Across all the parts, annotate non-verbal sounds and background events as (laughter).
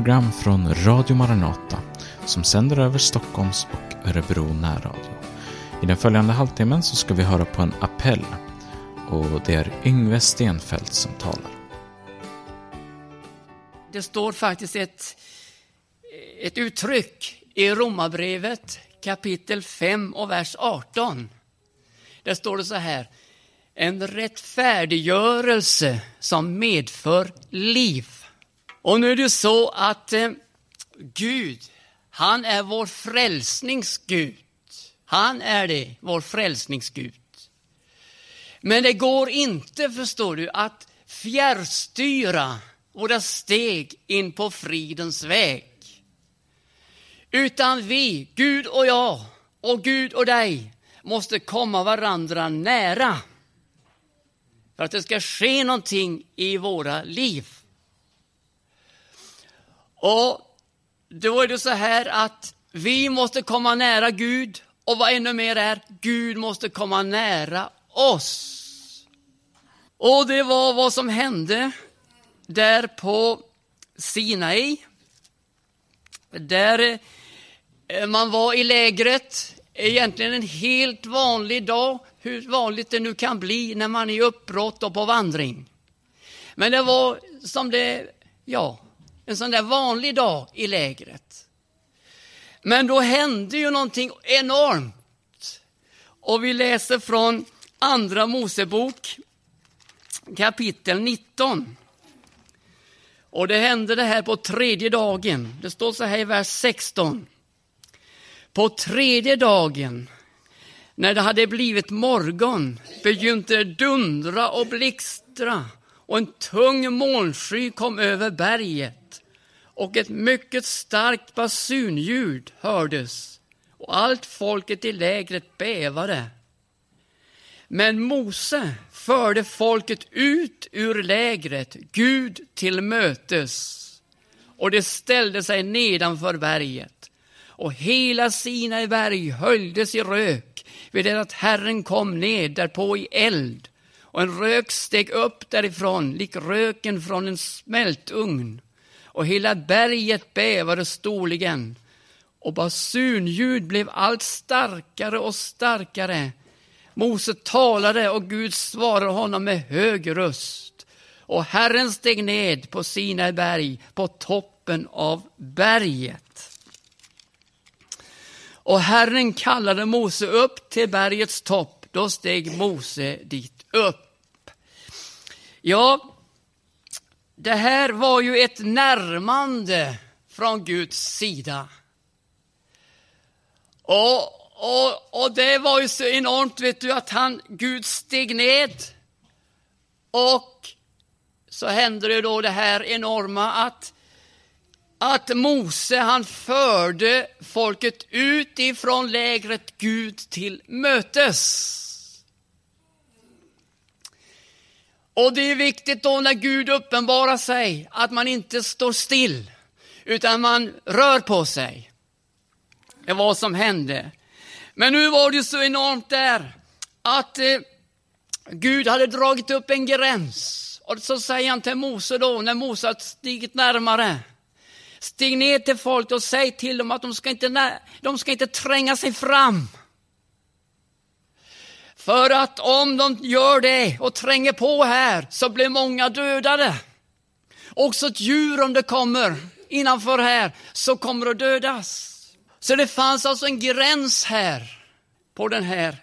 program från Radio Maranata som sänder över Stockholms och Örebro närradio. I den följande halvtimmen så ska vi höra på en appell och det är Yngve Stenfeldt som talar. Det står faktiskt ett, ett uttryck i Romarbrevet kapitel 5 och vers 18. Där står det så här. En rättfärdiggörelse som medför liv. Och nu är det så att eh, Gud, han är vår frälsningsgud. Han är det, vår frälsningsgud. Men det går inte, förstår du, att fjärrstyra våra steg in på fridens väg. Utan vi, Gud och jag och Gud och dig, måste komma varandra nära. För att det ska ske någonting i våra liv. Och då är det så här att vi måste komma nära Gud och vad ännu mer är, Gud måste komma nära oss. Och det var vad som hände där på Sinai. Där eh, man var i lägret, egentligen en helt vanlig dag, hur vanligt det nu kan bli när man är i uppbrott och på vandring. Men det var som det, ja, en sån där vanlig dag i lägret. Men då hände ju någonting enormt. Och vi läser från Andra Mosebok kapitel 19. Och det hände det här på tredje dagen. Det står så här i vers 16. På tredje dagen, när det hade blivit morgon, begynte det dundra och blixtra och en tung molnsky kom över berget och ett mycket starkt basunljud hördes och allt folket i lägret bävade. Men Mose förde folket ut ur lägret, Gud till mötes. Och det ställde sig nedanför berget. Och hela Sinai berg höljdes i rök vid det att Herren kom ned därpå i eld. Och en rök steg upp därifrån, lik röken från en smältugn. Och hela berget bävade storligen. Och basunljud blev allt starkare och starkare Mose talade och Gud svarade honom med hög röst. Och Herren steg ned på Sinai berg, på toppen av berget. Och Herren kallade Mose upp till bergets topp. Då steg Mose dit upp. Ja, det här var ju ett närmande från Guds sida. Och och, och det var ju så enormt, vet du, att han, Gud steg ned. Och så hände det då det här enorma att, att Mose, han förde folket ut ifrån lägret Gud till mötes. Och det är viktigt då när Gud uppenbarar sig att man inte står still, utan man rör på sig. Det var vad som hände. Men nu var det så enormt där att eh, Gud hade dragit upp en gräns. Och så säger han till Mose då, när Mose har stigit närmare. Stig ner till folk och säg till dem att de ska inte, de ska inte tränga sig fram. För att om de gör det och tränger på här så blir många dödade. Också ett djur om det kommer innanför här så kommer att dödas. Så det fanns alltså en gräns här på den här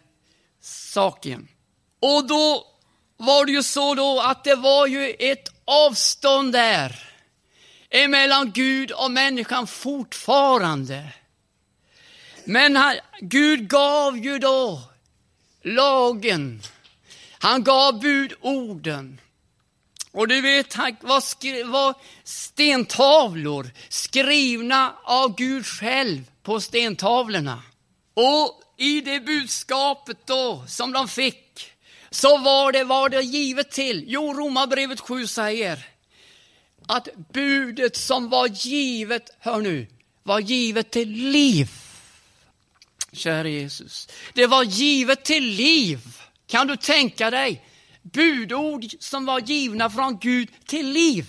saken. Och då var det ju så då att det var ju ett avstånd där emellan Gud och människan fortfarande. Men han, Gud gav ju då lagen. Han gav budorden. Och du vet, han var, var stentavlor skrivna av Gud själv på stentavlorna. Och i det budskapet då som de fick så var det, var det givet till, jo Romarbrevet 7 säger att budet som var givet, hör nu, var givet till liv. Kära Jesus, det var givet till liv. Kan du tänka dig budord som var givna från Gud till liv?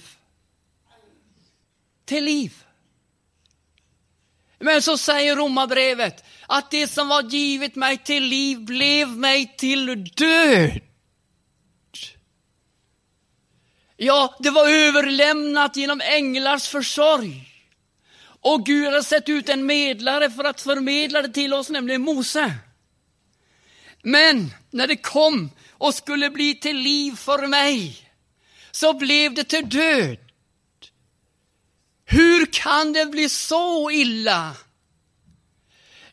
till liv. Men så säger romabrevet att det som var givet mig till liv blev mig till död. Ja, det var överlämnat genom änglars försorg. Och Gud har sett ut en medlare för att förmedla det till oss, nämligen Mose. Men när det kom och skulle bli till liv för mig, så blev det till död. Hur kan det bli så illa?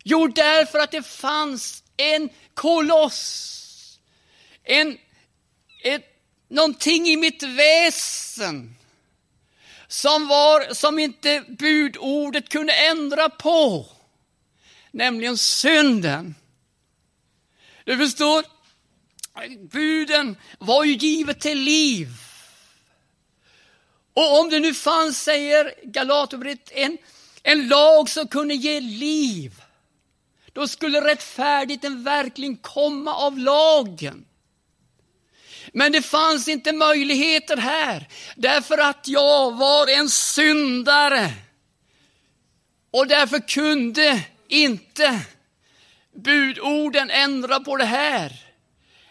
Jo, därför att det fanns en koloss, en, ett, någonting i mitt väsen som, var, som inte budordet kunde ändra på, nämligen synden. Du förstår, buden var ju givet till liv. Och om det nu fanns, säger Galaterbrevet, en, en lag som kunde ge liv, då skulle rättfärdigheten verkligen komma av lagen. Men det fanns inte möjligheter här, därför att jag var en syndare. Och därför kunde inte budorden ändra på det här.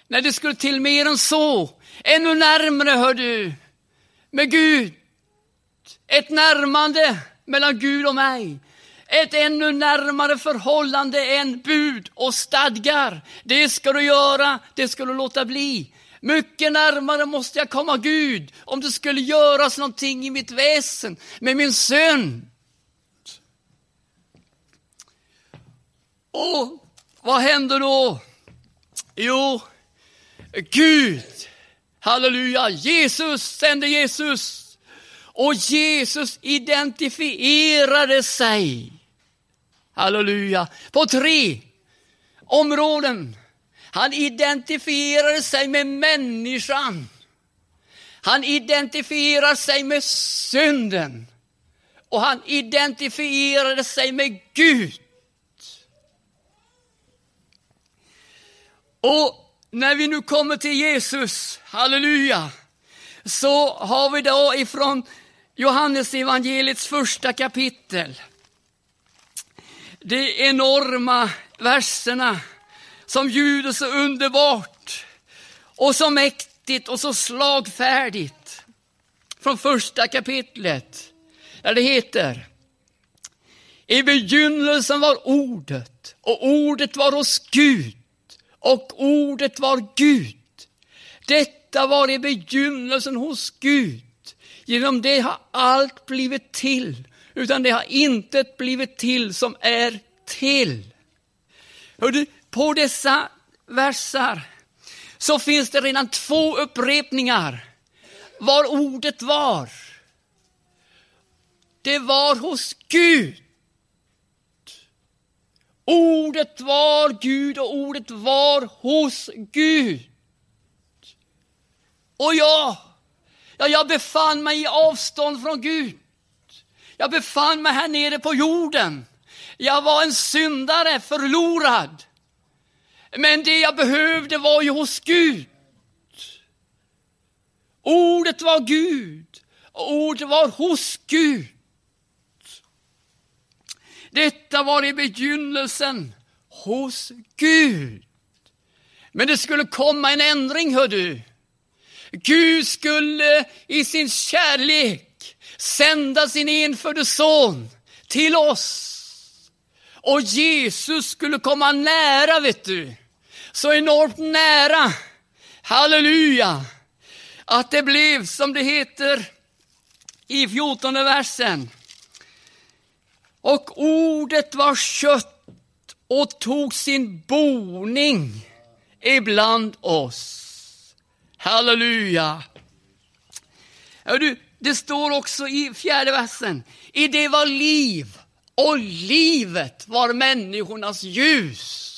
När det skulle till mer än så, ännu närmare hör du, med Gud. Ett närmande mellan Gud och mig. Ett ännu närmare förhållande än bud och stadgar. Det ska du göra, det ska du låta bli. Mycket närmare måste jag komma Gud om det skulle göras någonting i mitt väsen med min synd. Och vad händer då? Jo, Gud, halleluja, Jesus sände Jesus. Och Jesus identifierade sig, halleluja, på tre områden. Han identifierade sig med människan. Han identifierar sig med synden. Och han identifierade sig med Gud. Och när vi nu kommer till Jesus, halleluja, så har vi då ifrån Johannes evangeliets första kapitel. De enorma verserna som ljuder så underbart och så mäktigt och så slagfärdigt. Från första kapitlet, där det heter I begynnelsen var ordet och ordet var hos Gud och ordet var Gud. Detta var i begynnelsen hos Gud. Genom det har allt blivit till, utan det har intet blivit till som är till. Hörde, på dessa versar så finns det redan två upprepningar var ordet var. Det var hos Gud. Ordet var Gud och ordet var hos Gud. Och jag, ja, jag befann mig i avstånd från Gud. Jag befann mig här nere på jorden. Jag var en syndare, förlorad. Men det jag behövde var ju hos Gud. Ordet var Gud och ordet var hos Gud. Detta var i begynnelsen hos Gud. Men det skulle komma en ändring, hör du. Gud skulle i sin kärlek sända sin enfödde son till oss. Och Jesus skulle komma nära, vet du så enormt nära. Halleluja! Att det blev som det heter i fjortonde versen. Och ordet var kött och tog sin boning ibland oss. Halleluja! det står också i fjärde versen. I det var liv och livet var människornas ljus.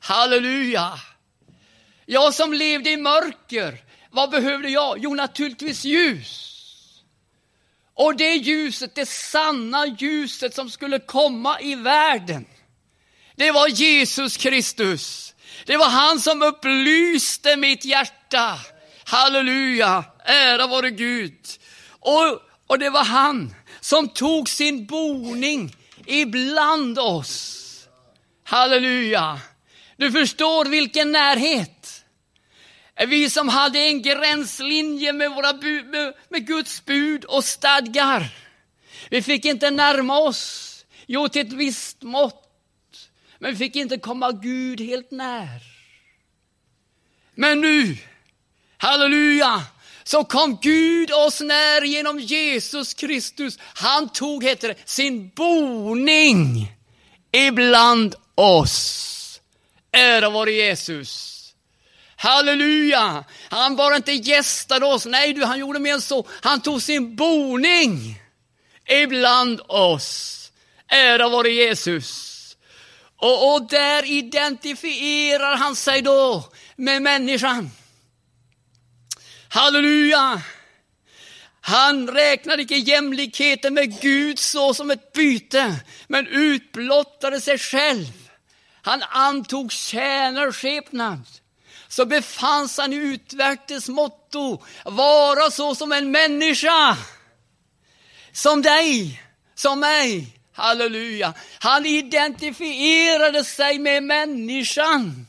Halleluja! Jag som levde i mörker, vad behövde jag? Jo, naturligtvis ljus. Och det ljuset, det sanna ljuset som skulle komma i världen, det var Jesus Kristus. Det var han som upplyste mitt hjärta. Halleluja, ära vare Gud. Och, och det var han som tog sin boning ibland oss. Halleluja! Du förstår vilken närhet. Vi som hade en gränslinje med, våra bu, med, med Guds bud och stadgar. Vi fick inte närma oss, jo till ett visst mått, men vi fick inte komma Gud helt när. Men nu, halleluja, så kom Gud oss när genom Jesus Kristus. Han tog, heter det, sin boning ibland oss. Ära vare Jesus. Halleluja! Han bara inte gästade oss, nej du, han gjorde mer än så. Han tog sin boning ibland oss. Ära vare Jesus. Och, och där identifierar han sig då med människan. Halleluja! Han räknade icke jämlikheten med Gud så som ett byte, men utblottade sig själv. Han antog tjänarskepnad. Så befanns han i utvärtes motto, vara så som en människa. Som dig, som mig. Halleluja. Han identifierade sig med människan.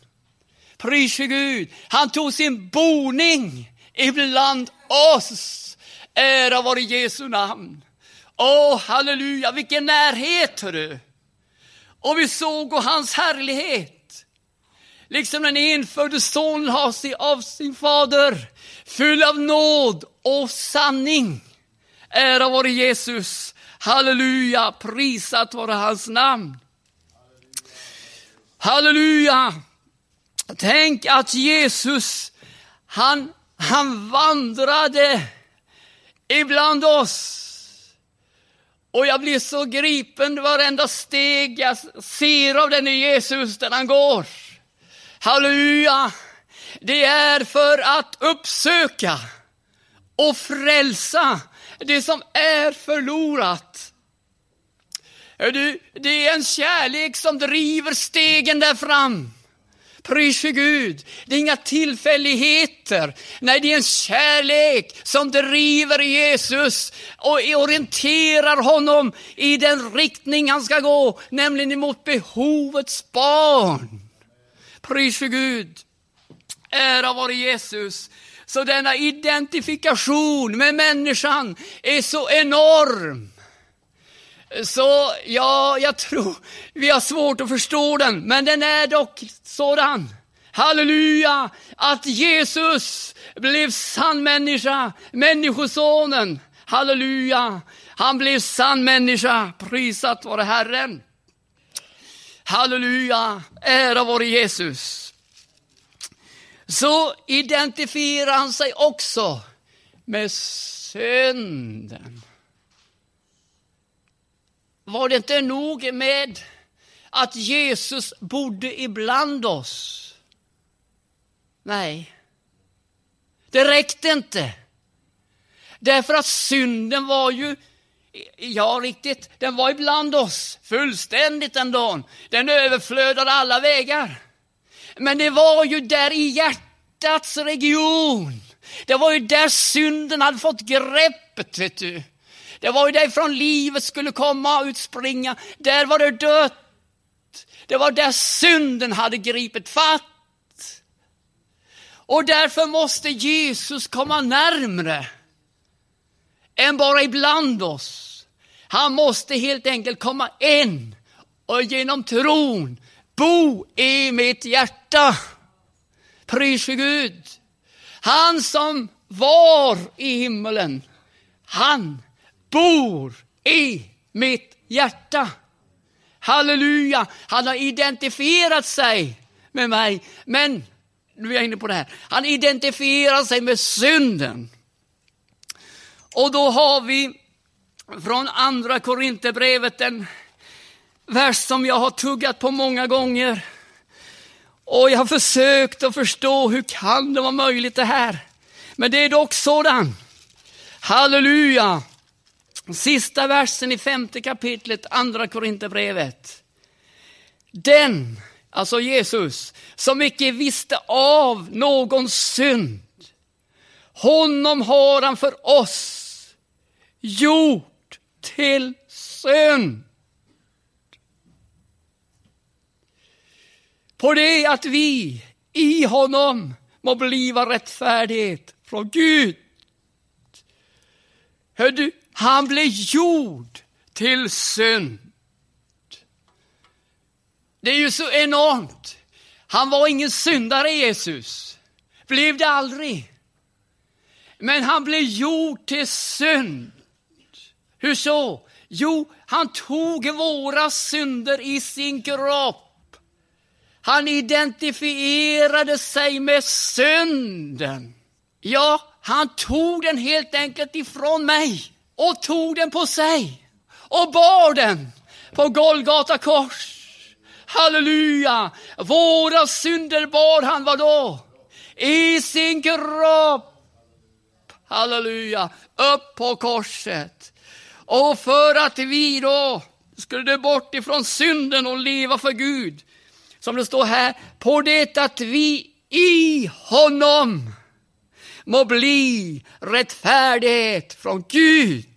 Pris för Gud. Han tog sin boning ibland oss. Ära vare Jesu namn. Åh, halleluja, vilken närhet, hörru. Och vi såg hans härlighet. Liksom den enfödde sonen har sig av sin fader, full av nåd och sanning. Ära vare Jesus. Halleluja, prisat vare hans namn. Halleluja. Tänk att Jesus, han, han vandrade ibland oss. Och jag blir så gripen varenda steg jag ser av denne Jesus där han går. Halleluja! Det är för att uppsöka och frälsa det som är förlorat. Det är en kärlek som driver stegen där fram. Pris för Gud. Det är inga tillfälligheter. Nej, det är en kärlek som driver Jesus och orienterar honom i den riktning han ska gå, nämligen emot behovets barn. Pris för Gud. Ära vare Jesus. Så denna identifikation med människan är så enorm. Så ja, jag tror vi har svårt att förstå den, men den är dock sådan. Halleluja! Att Jesus blev sann människa, människosonen. Halleluja! Han blev sann människa, prisat vare Herren. Halleluja! Ära vare Jesus. Så identifierar han sig också med synden var det inte nog med att Jesus bodde ibland oss? Nej, det räckte inte. Därför att synden var ju, ja riktigt, den var ibland oss fullständigt den dagen. Den överflödade alla vägar. Men det var ju där i hjärtats region. Det var ju där synden hade fått greppet, vet du. Det var ju därifrån livet skulle komma och utspringa. Där var det dött. Det var där synden hade gripit fatt. Och därför måste Jesus komma närmre än bara ibland oss. Han måste helt enkelt komma in och genom tron bo i mitt hjärta. Pris för Gud. Han som var i himmelen, han bor i mitt hjärta. Halleluja! Han har identifierat sig med mig. Men, nu är jag inne på det här, han identifierar sig med synden. Och då har vi från andra Korinthierbrevet en vers som jag har tuggat på många gånger. Och jag har försökt att förstå hur kan det vara möjligt det här? Men det är dock sådan. Halleluja! Sista versen i femte kapitlet, andra Korinthierbrevet. Den, alltså Jesus, som icke visste av någon synd, honom har han för oss gjort till synd. På det att vi i honom må bliva rättfärdighet från Gud. Hör du, han blev gjord till synd. Det är ju så enormt. Han var ingen syndare, Jesus. Blev det aldrig. Men han blev gjord till synd. Hur så? Jo, han tog våra synder i sin kropp. Han identifierade sig med synden. Ja, han tog den helt enkelt ifrån mig och tog den på sig och bar den på Golgata kors. Halleluja! Våra synder bar han vadå? I sin kropp. Halleluja! Upp på korset. Och för att vi då skulle dö bort ifrån synden och leva för Gud, som det står här, på det att vi i honom må bli rättfärdighet från Gud.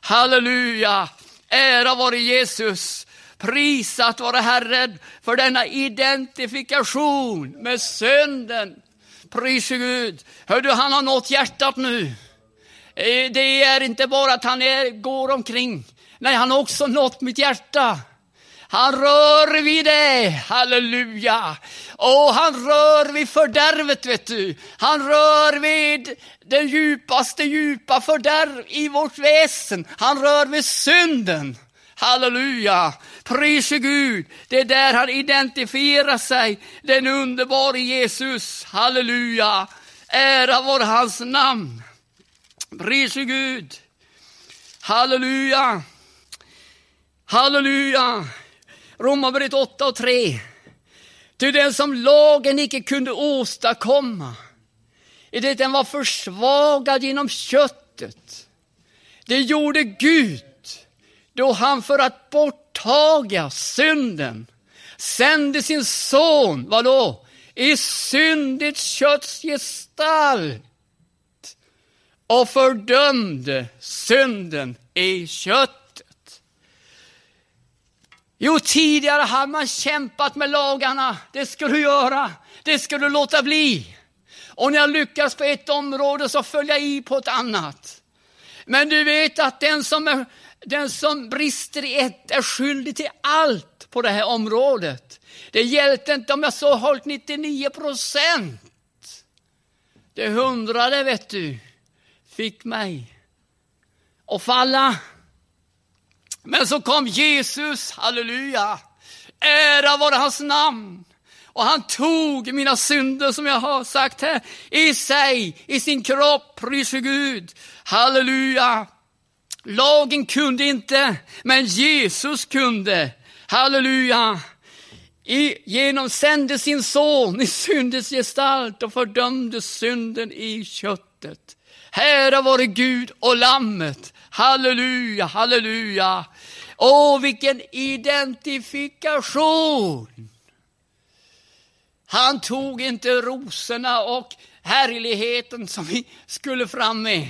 Halleluja! Ära vare Jesus. Prisat vare Herren för denna identifikation med synden. Pris Gud. Hör du, han har nått hjärtat nu. Eh, det är inte bara att han är, går omkring. Nej, han har också nått mitt hjärta. Han rör vid dig, halleluja. Och han rör vid fördärvet, vet du. Han rör vid det djupaste djupa fördärv i vårt väsen. Han rör vid synden. Halleluja! Pris Gud! Det är där han identifierar sig, den underbara Jesus. Halleluja! Ära vare hans namn. Pris Gud! Halleluja! Halleluja! Romarbrevet 8 och 3. Ty den som lagen icke kunde åstadkomma, i det den var försvagad genom köttet, det gjorde Gud då han för att borttaga synden sände sin son, vadå? I syndigt kötts gestalt och fördömde synden i köttet. Jo, tidigare hade man kämpat med lagarna. Det ska du göra, det ska du låta bli. Och när jag lyckas på ett område så följer jag i på ett annat. Men du vet att den som är den som brister i ett är skyldig till allt på det här området. Det hjälpte inte om jag så hållit 99 procent. Det hundrade, vet du, fick mig att falla. Men så kom Jesus, halleluja. Ära vare hans namn. Och han tog mina synder, som jag har sagt här, i sig, i sin kropp, pris Gud. Halleluja. Lagen kunde inte, men Jesus kunde. Halleluja! I, genom sände sin son i syndens gestalt och fördömde synden i köttet. Här har varit Gud och Lammet. Halleluja, halleluja. Åh, vilken identifikation! Han tog inte rosorna och härligheten som vi skulle fram med.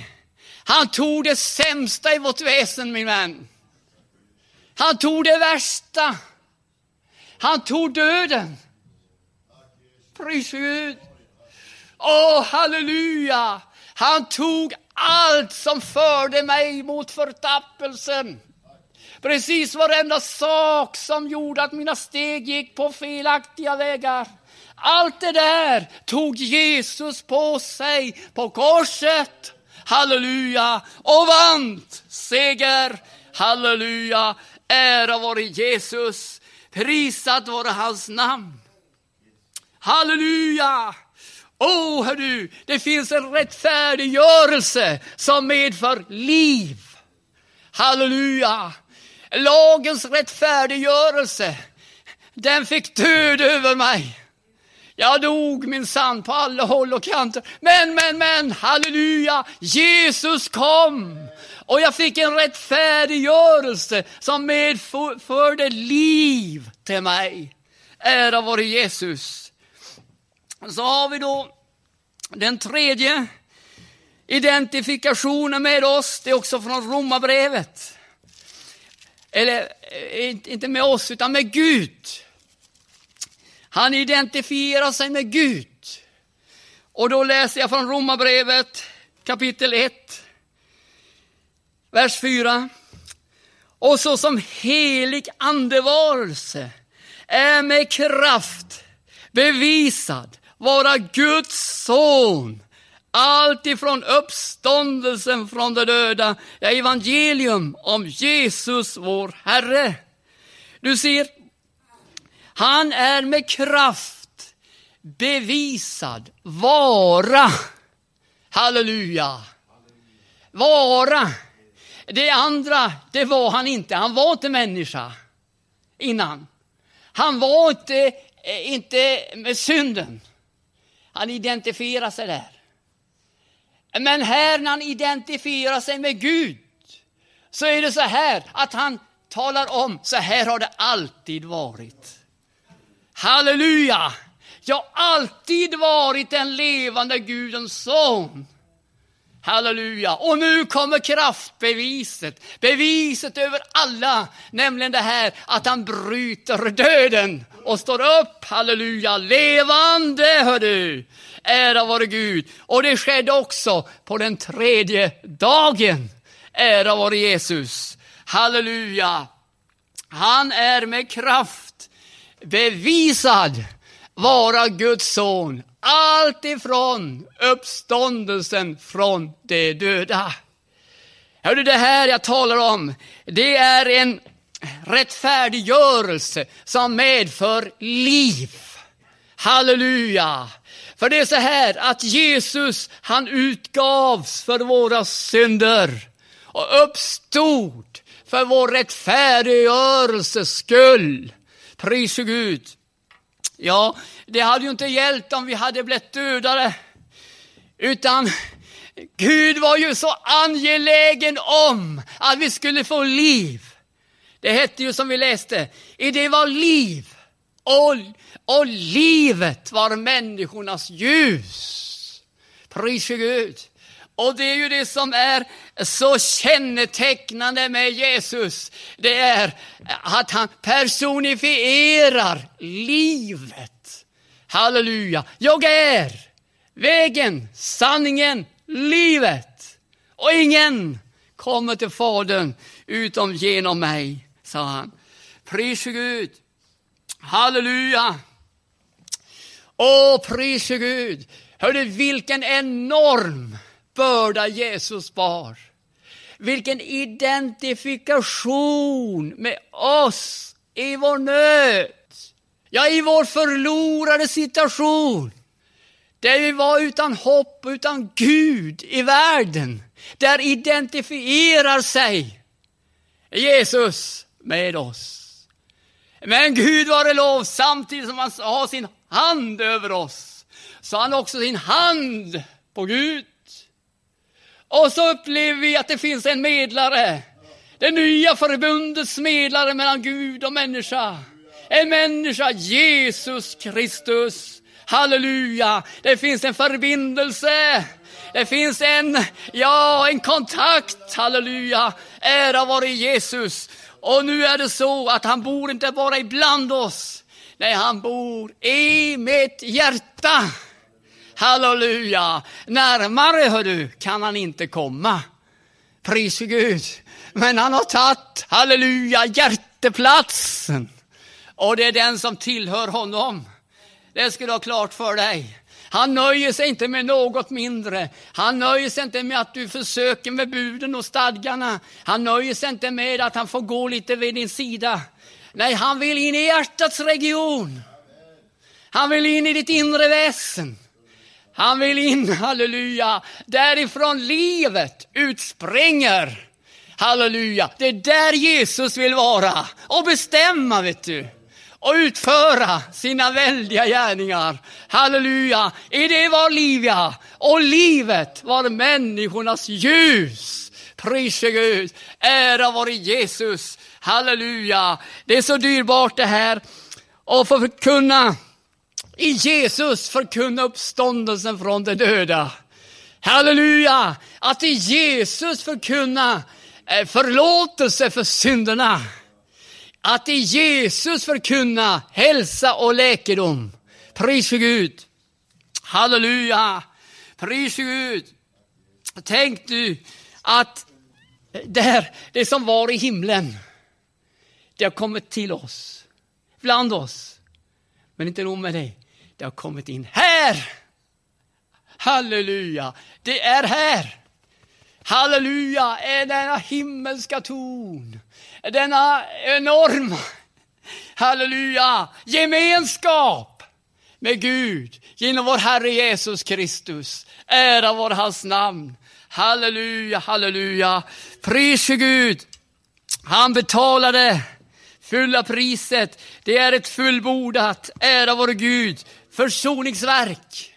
Han tog det sämsta i vårt väsen, min vän. Han tog det värsta. Han tog döden. Pris Gud. Åh, halleluja! Han tog allt som förde mig mot förtappelsen. Precis varenda sak som gjorde att mina steg gick på felaktiga vägar. Allt det där tog Jesus på sig på korset. Halleluja! Och vant seger. Halleluja! Ära vare Jesus. Prisat vare hans namn. Halleluja! Åh, oh, hör du, det finns en rättfärdiggörelse som medför liv. Halleluja! Lagens rättfärdiggörelse, den fick död över mig. Jag dog min sann på alla håll och kanter. Men, men, men, halleluja, Jesus kom. Och jag fick en rättfärdiggörelse som medförde liv till mig. Ära vare Jesus. Så har vi då den tredje identifikationen med oss. Det är också från Romarbrevet. eller eh, inte med oss, utan med Gud. Han identifierar sig med Gud. Och då läser jag från Romarbrevet kapitel 1, vers 4. Och så som helig andevarelse är med kraft bevisad vara Guds son allt ifrån uppståndelsen från de döda, ja, evangelium om Jesus vår Herre. Du ser, han är med kraft bevisad vara. Halleluja. Vara. Det andra, det var han inte. Han var inte människa innan. Han var inte, eh, inte med synden. Han identifierar sig där. Men här när han identifierar sig med Gud så är det så här att han talar om, så här har det alltid varit. Halleluja! Jag har alltid varit den levande Gudens son. Halleluja! Och nu kommer kraftbeviset, beviset över alla, nämligen det här att han bryter döden och står upp, halleluja, levande, hör du. Ära vare Gud. Och det skedde också på den tredje dagen. Ära vare Jesus. Halleluja. Han är med kraft bevisad vara Guds son. Allt ifrån uppståndelsen från de döda. Hör du, det här jag talar om, det är en rättfärdiggörelse som medför liv. Halleluja! För det är så här att Jesus, han utgavs för våra synder och uppstod för vår rättfärdiggörelses skull. Pris Gud. Ja, det hade ju inte hjälpt om vi hade blivit dödade, Utan Gud var ju så angelägen om att vi skulle få liv. Det hette ju som vi läste, i det var liv och, och livet var människornas ljus. Pris Gud. Och det är ju det som är så kännetecknande med Jesus. Det är att han personifierar livet. Halleluja. Jag är vägen, sanningen, livet. Och ingen kommer till Fadern utom genom mig, sa han. Pris Gud. Halleluja! Åh, pris Gud! Hörde vilken enorm börda Jesus bar. Vilken identifikation med oss i vår nöd. Ja, i vår förlorade situation. Där vi var utan hopp, utan Gud i världen. Där identifierar sig Jesus med oss. Men Gud vare lov, samtidigt som han har sin hand över oss, så har han också sin hand på Gud. Och så upplever vi att det finns en medlare. Det nya förbundets medlare mellan Gud och människa. En människa, Jesus Kristus. Halleluja! Det finns en förbindelse. Det finns en, ja, en kontakt. Halleluja! Ära vare Jesus. Och nu är det så att han bor inte bara ibland oss. Nej, han bor i mitt hjärta. Halleluja! Närmare, hör du, kan han inte komma. Pris för Gud. Men han har tagit, halleluja, hjärteplatsen. Och det är den som tillhör honom. Det ska du ha klart för dig. Han nöjer sig inte med något mindre. Han nöjer sig inte med att du försöker med buden och stadgarna. Han nöjer sig inte med att han får gå lite vid din sida. Nej, han vill in i hjärtats region. Han vill in i ditt inre väsen. Han vill in, (laughs) halleluja, därifrån livet utspringer. Halleluja, det är där Jesus vill vara och bestämma, vet du och utföra sina väldiga gärningar. Halleluja! I det var liv, ja. Och livet var människornas ljus. Prise Gud. Ära vare Jesus. Halleluja! Det är så dyrbart det här. att kunna i Jesus förkunna uppståndelsen från de döda. Halleluja! Att i Jesus förkunna eh, förlåtelse för synderna att i Jesus förkunna hälsa och läkedom. Pris för Gud. Halleluja! Pris för Gud. Tänk du att där, det som var i himlen, det har kommit till oss, bland oss. Men inte nog med det, det har kommit in här. Halleluja, det är här. Halleluja, är denna himmelska ton, denna enorma, halleluja, gemenskap med Gud genom vår Herre Jesus Kristus. Ära vår hans namn. Halleluja, halleluja. Pris för Gud. Han betalade fulla priset. Det är ett fullbordat, ära vår Gud, försoningsverk.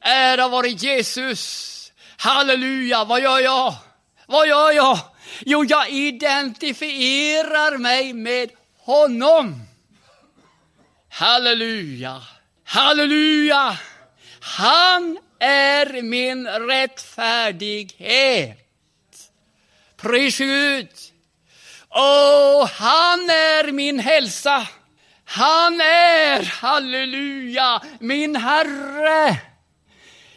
Ära vare Jesus. Halleluja, vad gör jag? Vad gör jag? Jo, jag identifierar mig med honom. Halleluja, halleluja. Han är min rättfärdighet. Pris Gud. Och han är min hälsa. Han är, halleluja, min Herre.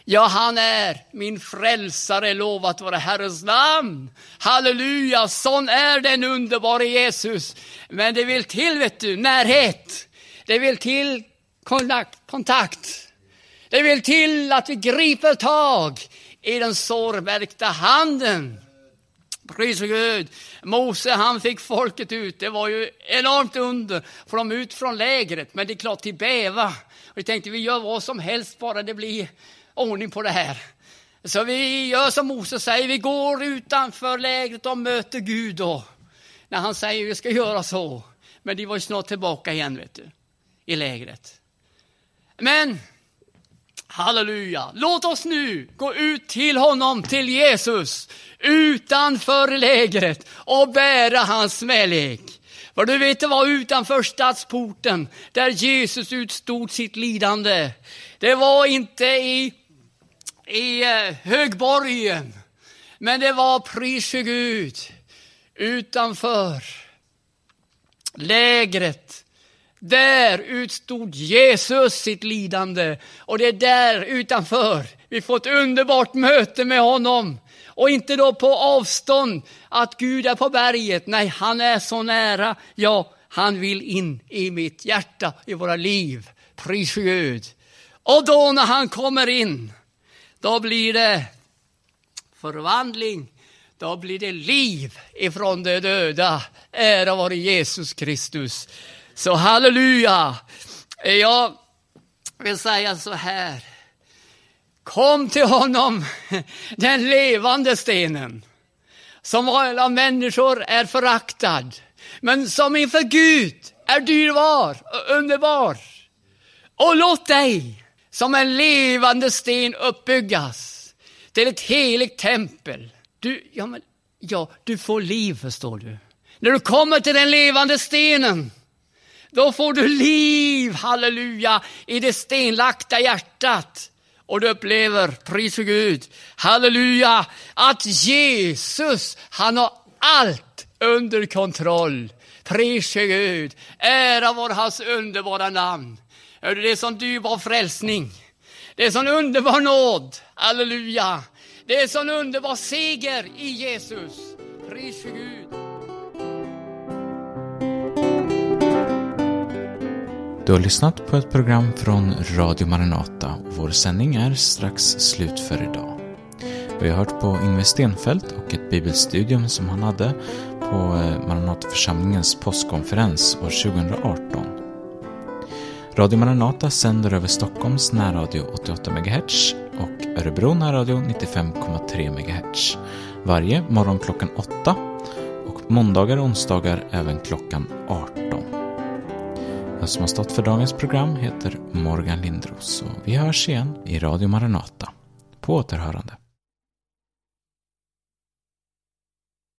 Ja, han är min frälsare, lovat vare Herrens namn. Halleluja, sån är den underbara Jesus. Men det vill till, vet du, närhet. Det vill till kontakt. Det vill till att vi griper tag i den sårmärkta handen. Pris Gud. Mose han fick folket ut. Det var ju enormt under. För de ut från lägret. Men det är klart till bäva. Och de tänkte vi gör vad som helst bara det blir ordning på det här. Så vi gör som Moses säger. Vi går utanför lägret och möter Gud då. När han säger vi ska göra så. Men de var ju snart tillbaka igen vet du. I lägret. Men Halleluja! Låt oss nu gå ut till honom, till Jesus, utanför lägret och bära hans smälek. För du vet, det var utanför stadsporten där Jesus utstod sitt lidande. Det var inte i, i eh, högborgen, men det var, pris Gud, utanför lägret där utstod Jesus sitt lidande och det är där utanför vi får ett underbart möte med honom. Och inte då på avstånd att Gud är på berget. Nej, han är så nära. Ja, han vill in i mitt hjärta, i våra liv. Pris Gud. Och då när han kommer in, då blir det förvandling. Då blir det liv ifrån de döda. Ära vare Jesus Kristus. Så halleluja! Jag vill säga så här. Kom till honom, (laughs) den levande stenen, som alla människor är föraktad, men som inför Gud är dyrbar och underbar. Och låt dig som en levande sten uppbyggas till ett heligt tempel. Du, ja, men, ja, du får liv, förstår du. När du kommer till den levande stenen då får du liv, halleluja, i det stenlagda hjärtat. Och du upplever, pris för Gud, halleluja, att Jesus, han har allt under kontroll. Pris för Gud, ära vår hans underbara namn. Det är sån dyrbar frälsning. Det är sån underbar nåd, halleluja. Det är sån underbar seger i Jesus. Pris för Gud. Du har lyssnat på ett program från Radio Maranata vår sändning är strax slut för idag. Vi har hört på Yngve Stenfeldt och ett bibelstudium som han hade på eh, Maranataförsamlingens påskkonferens år 2018. Radio Maranata sänder över Stockholms närradio 88 MHz och Örebro närradio 95,3 MHz varje morgon klockan 8 och måndagar och onsdagar även klockan 18. Den som har stått för dagens program heter Morgan Lindros och vi hörs igen i Radio Maranata. På återhörande.